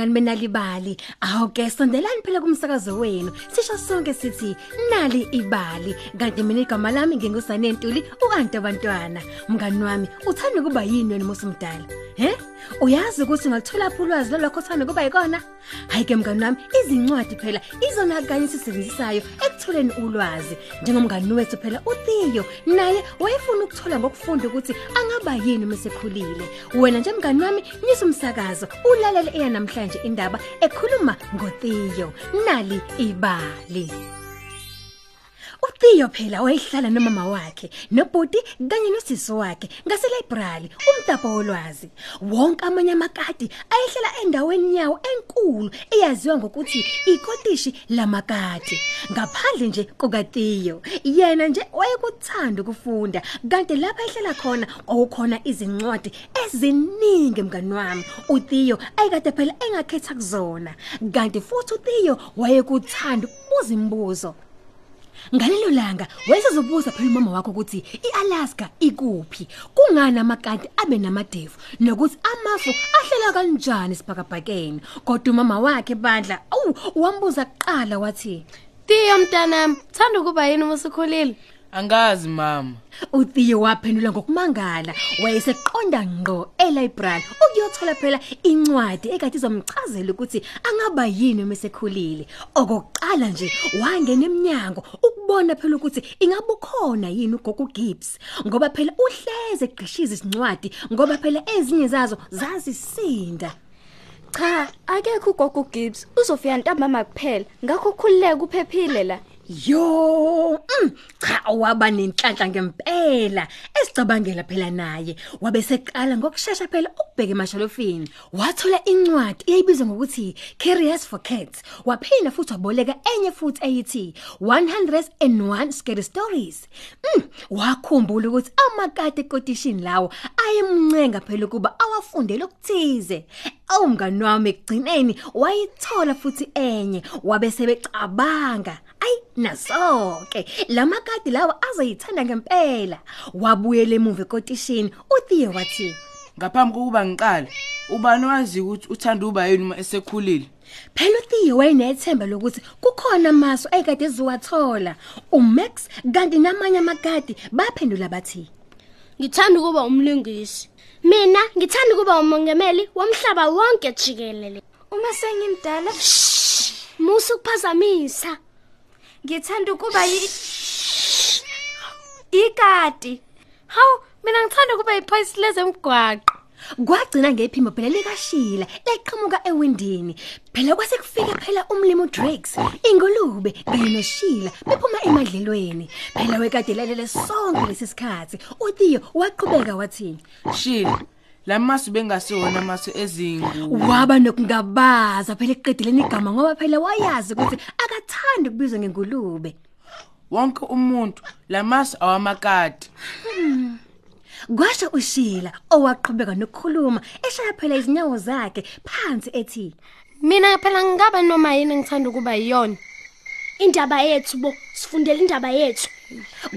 Nonke bangani benalibali. Awu ke sondelani phela kumsakazo wenu. Sisho sonke sithi nali ibali. Kanti mina igama lami ngingusane Ntuli ukanti abantwana. Mngani wami uthanda kuba yini wena musumdala? He? Uyazi ukuthi ngalithola phi ulwazi lolokho thana kuba yikona? Hayi ke mngani wami izincwadi phela izona kanye sisebenzisayo ekutholeni ulwazi. Njengomngani wethu phela uTheo naye wayefuna ukuthola ngokufunda ukuthi angaba yini mesekhulile. Wena nje mngani wami nyisa umsakazo ulalele eya namhlanje indaba ekhuluma ngoTheo nali ibali. uTheo phela wayehlala nomama wakhe nobhuti kanye nosisi wakhe ngase library umtapo wolwazi. Wonke amanye amakati ayehlala endaweni yawo enkulu eyaziwa ngokuthi ikotishi lamakati. Ngaphandle nje kukaTheo yena nje wayekuthanda ukufunda kanti lapha ehlala khona kwakukhona izincwadi eziningi mngani wami uTheo ayikade phela engakhetha kuzona. Kanti futhi uTheo wayekuthanda ukubuza imibuzo Ngalelo langa wayesezobuza phela umama wakho ukuthi iAlaska ikuphi kungani amakanti abe namadevu nokuthi amafu ahlela kanjani sibhakabhakeni kodwa umama wakhe bandla awu wambuza kuqala wathi Tiyo mntanami, thanda ukuba yini uma usukhulile? Angazi mama. uTheo waphendula ngokumangala wayeseqonda ngqo elibrary ukuyothola phela incwadi ekade izomchazela ukuthi angaba yini mesekhulile okokuqala nje wangena eminyango ukubona phela ukuthi ingabukhona yini ugogo Gibbs ngoba phela uhleze eqishiza isincwadi ngoba phela ezinye zazo zazisinda Cha, akekho ugogo Gibbs. Uzofika ntambama kuphela. Ngakho ukhululeke uphephile la. Yo, mm, cha waba nenhlanhla ngempela. Esicabangela phela naye. Wabe seqala ngokusheshsha phela ukubheka emashalofini. Wathola incwadi eyibizwa ngokuthi Curious for Cats. Waphinda futhi waboleka enye futhi eyithi 101 Scary Stories. Mm, wakhumbula ukuthi amakati ekotishini lawo ayemncenga phela kuba awafundele ukuthize. Awumngani wami ekugcineni wayithola futhi enye wabe sebecabanga. Ayi nasonke lamakadi lawa azoyithanda ngempela wabuyela emuva ekotishini uTheo wathi Ngaphambi kokuba ngiqale, ubani wazi ukuthi uthanda uba yini uma esekhulile? phela uTheo wayenethemba lokuthi kukhona amasu ayekade eziwathola uMax kanti namanye amakadi baphendula bathi Ngithanda ukuba umlingisi. Mina ngithanda ukuba umongameli womhlaba wonke jikelele. Uma sengimdala, Musu kuphazamisa. Ngithanda ukuba yi ikati. Hawu, mina ngithanda ukuba iphoyisi lezemgwaqo. kwagcina ngephimbo phela likashila leqhamuka ewindini phela kwase kufika phela umlimo Drax ingulube kanye noshila bephuma emadlelweni phela wekade lalele sonke lesisikhathi uTheo waqhubeka wathi Shila, lamasu bengasiwona amasu ezingu. waba nokungabaza phela eqedeleni igama ngoba phela wayazi ukuthi akathandi kubizwa ngengulube Wonke umuntu lamasu awamakati. kwasho ushila owaqhubeka nokukhuluma eshaya phela izinyawo zakhe phansi ethi Mina phela ngingaba noma yini ngithanda ukuba yiyona. Indaba yethu bo, sifundele indaba yethu.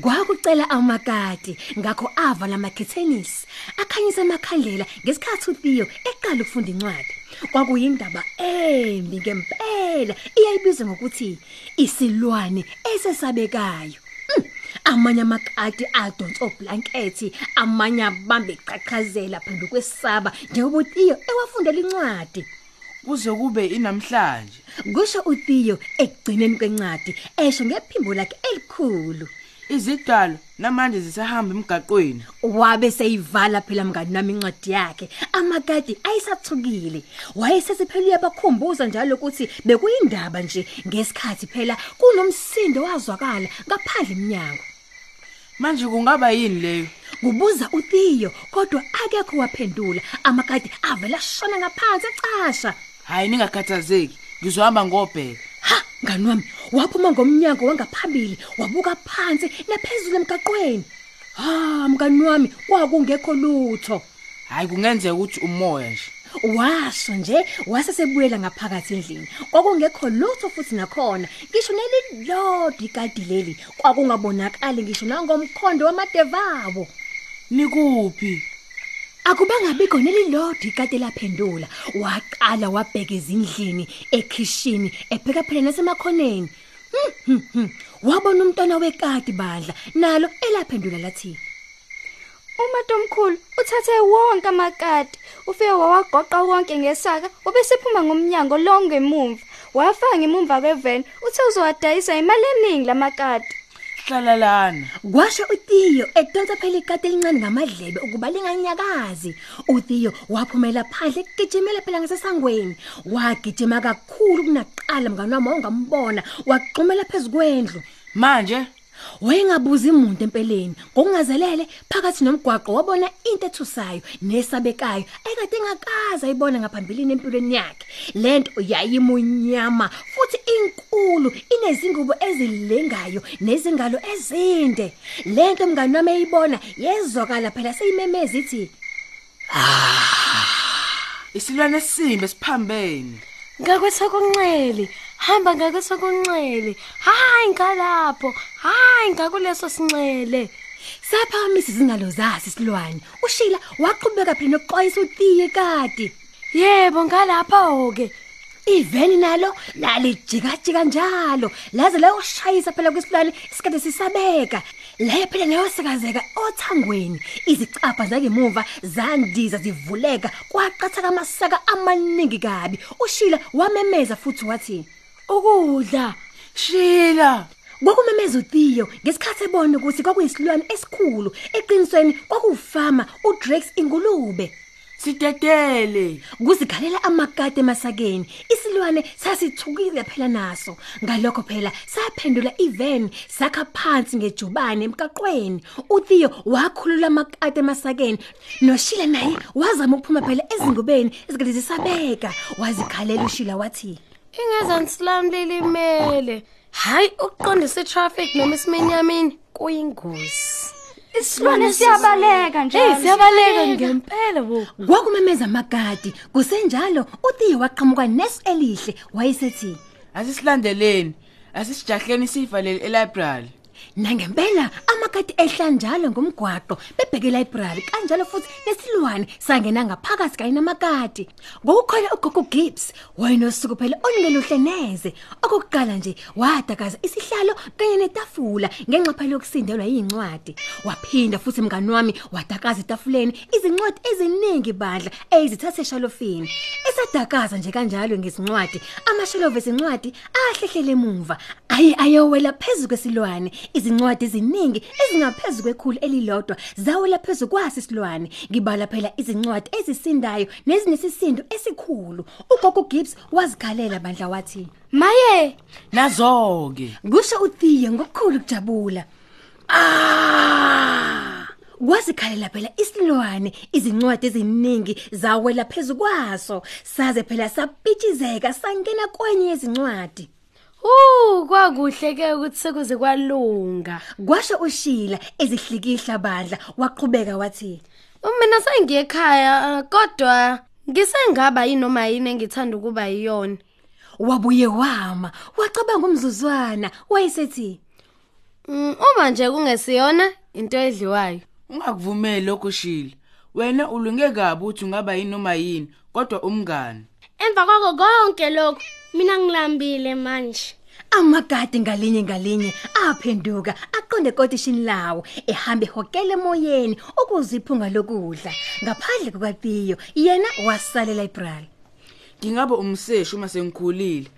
Kwakucela amakati ngakho avala amakhethenisi akhanyisa amakhandlela ngesikhathi uTheo eqala ukufunda incwadi. Kwakuyindaba embi ngempela iyayibizwa ngokuthi isilwane esesabekayo. Mm, amanye amakati adonsa oblankethi amanye abambe iqhaqhazela phambi kwesaba njengoba uTheo ewafundela incwadi. Kuze kube inamhlanje. kusho uTheo ekugcineni kwencwadi esho ngephimbo lakhe elikhulu. Izidalo namanje zisahamba emgaqweni. wabe seyivala phela mngani nami incwadi yakhe amakati ayisathukile wayesesiphelile bakhumbuza njalo ukuthi bekuyindaba nje ngesikhathi phela kunomsindo wazwakala ngaphandle eminyango Manje kungaba yini leyo? kubuza uTheo kodwa akekho waphendula amakati avela shona ngaphansi ecasha Hayi ningakhathazeki. Ngizohamba ngobheka. Ngani wami waphuma ngomnyango wangaphambili wabuka phansi naphezulu emgaqweni. Ha mngani wami kwakungekho lutho. Hayi kungenzeka ukuthi umoya nje. washo nje wasesebuyela ngaphakathi endlini. Kwakungekho lutho futhi nakhona. Ngisho nelilodwa ikadi leli kwakungabonakali ngisho nangomkhondo wamadevabo. Nikuphi? Akubanga bikho nelilodwa ikati laphendula. Waqala wabheka izindlini, ekhishini, ebheka phela nasemakhoneni. Hmm, hmm, hmm. Wabona umntwana wekati bandla nalo elaphendula lathi. Umatomkhulu uthathe wonke amakati, ufike wawagoqa wonke ngesaka, obesephuma ngomnyango lonke emuva. Wafaka ngemumva kwevan, uthe uzowadayisa imali eningi lamakati. Hlala lana Kwasho uTiyo edonsa phela ikati elincane ngamadlebe ukuba linganyakazi. uTiyo waphumela phandle gijimela phela ngasesangweni. Wagijima kakhulu kunaqala mngani wami ongambona wagxumela phezukwendlu. manje Wayengabuza imuntu empeleni ngokungazelele phakathi nomgwaqo wabona into ethusayo nesabekayo ekade engakaza ayibona ngaphambilini empilweni yakhe lento yayimunyama futhi inkulu inezingubo ezilengayo nezingalo ezinde lento mngani wami eyibona yezwakala phela seyimemeza ithi isilwane esimbe siphambene Ngakwesokunxele, hamba ngakwesokunxele. Hayi ngalapho, hayi ngakuleso sinxele. saphakamisa izingalo zaso isilwane ushila waqhubeka phela nokuxwayisa uTiye kade Yebo ngalapho ke. Iveni nalo lalijikajika njalo. Laze layoshayisa phela kwisilwane isikade sisabeka. La phela nayosikazeka othangweni. Izicapha zakemuva zandiza zivuleka kwaqatha kamasaka amaningi kabi. Ushila wamemeza futhi wathi Ukudla. shila. Kwakumemeza uTiyo ngesikhathi ebona ukuthi kwakuyisilwane esikhulu eqinisweni kwakuwufama uDrex ingulube. Sidedele kuzikhalela amakati emasakeni. Isilwane sasithukile phela naso. Ngalokho phela saphendula ivan sakha phansi ngejubane emkaqweni uTheo wakhulula amakati emasakeni noshila naye wazama ukuphuma phela ezingubeni ezikade zisabeka. Wazikhalela ushila wathi Ingeza nisilam lilimele. Hayi ukuqondisa itraffic noma isiminyamini kuyingozi. Isilwane siyabaleka nje. Hey siyabaleka ngempela bo. kwakumemeza amakati kusenjalo uTheo waqhamuka nesu elihle wayesethi asisilandeleni asisijahleni sivalele elibrary Nangempela amakati ehlanjalo ngomgwaqo bebheke library kanjalo futhi nesilwane sangena ngaphakathi kanye namakati. Ngokukhona uGogo Gibbs wayenosuku phela ongeluhle neze. Okokuqala nje wadakaza isihlalo kanye netafula ngenxa phela yokusindelwa yincwadi. Waphinda futhi mngani wami wadakaza etafuleni izincwadi eziningi bandla ezithathe eshalofini. Esadakaza nje kanjalo ngezincwadi amashalovu ezincwadi ahlehlele emuva aye ayowela phezulu kwesilwane izincwadi eziningi ezingaphezulu kwekhulu elilodwa zawela phezulu kwasi isilwane ngibala phela izincwadi ezisindayo nezinesisindo esikhulu. Ugogo Gibbs wazikhalela bandla wathi Maye, nazo-ke. Kusho uThiye ngokukhulu ukujabula. Ah! Wazikhalela phela isilwane izincwadi eziningi zawela phezulu kwaso. Saze phela sapitshizeka sangena kwenye izincwadi Uh kwakuhle ke ukuthi sekuze kwalunga. Kwasho ushila ezihlikihla bandla waqhubeka wathi Mina sengiye ekhaya kodwa ngisengaba yinoma yini engithanda ukuba yiyona. wabuye wama wacabanga umzuzwana wayesethi Mm, Uma nje kungesiyona into edliwayo. ungakuvumeli lokho shila wena ulunge kabi ukuthi ungaba yini noma yini kodwa umngani Emva kwako konke lokho mina ngilambile manje. amagadi ngalinye ngalinye aphenduka aqonde kotishini lawo ehambe hokele emoyeni ukuziphunga lokudla. Ngaphandle kukaTiyo yena wasalela library. Ngingabe umseshi uma sengikhulile.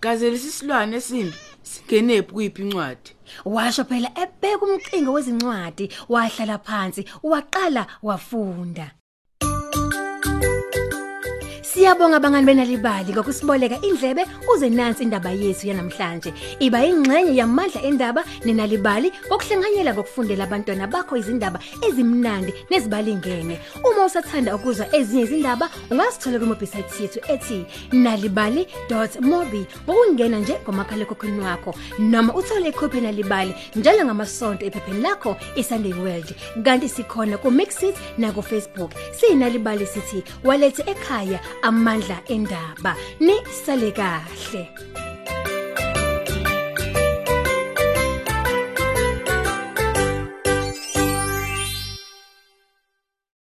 Kaze lesi silwane esimbi singenephi kuyiphi incwadi? Washo phela ebeka umcingo wezincwadi wahlala phansi waqala wafunda. Siyabonga abangani benalibali ngokusiboleka indlebe uze nansi indaba yethu yanamhlanje. Iba ingxenye yamandla endaba nenalibali ngokuhlanganyela ngokufundela abantwana bakho izindaba ezimnandi nezibalingene. Uma usathanda ukuzwa ezinye izindaba, ungasithola kuwebsite yethu ethi nalibali.mobi ngokungena nje ngomakhalekhukhwini wakho noma uthole ikhophi nalibali njalo ngamasonto ephepheni lakho iSunday World. Kanti sikhona ku Mixit na ku Facebook. Sinalibali sithi walethe ekhaya amandla endaba. Ni sale kahle.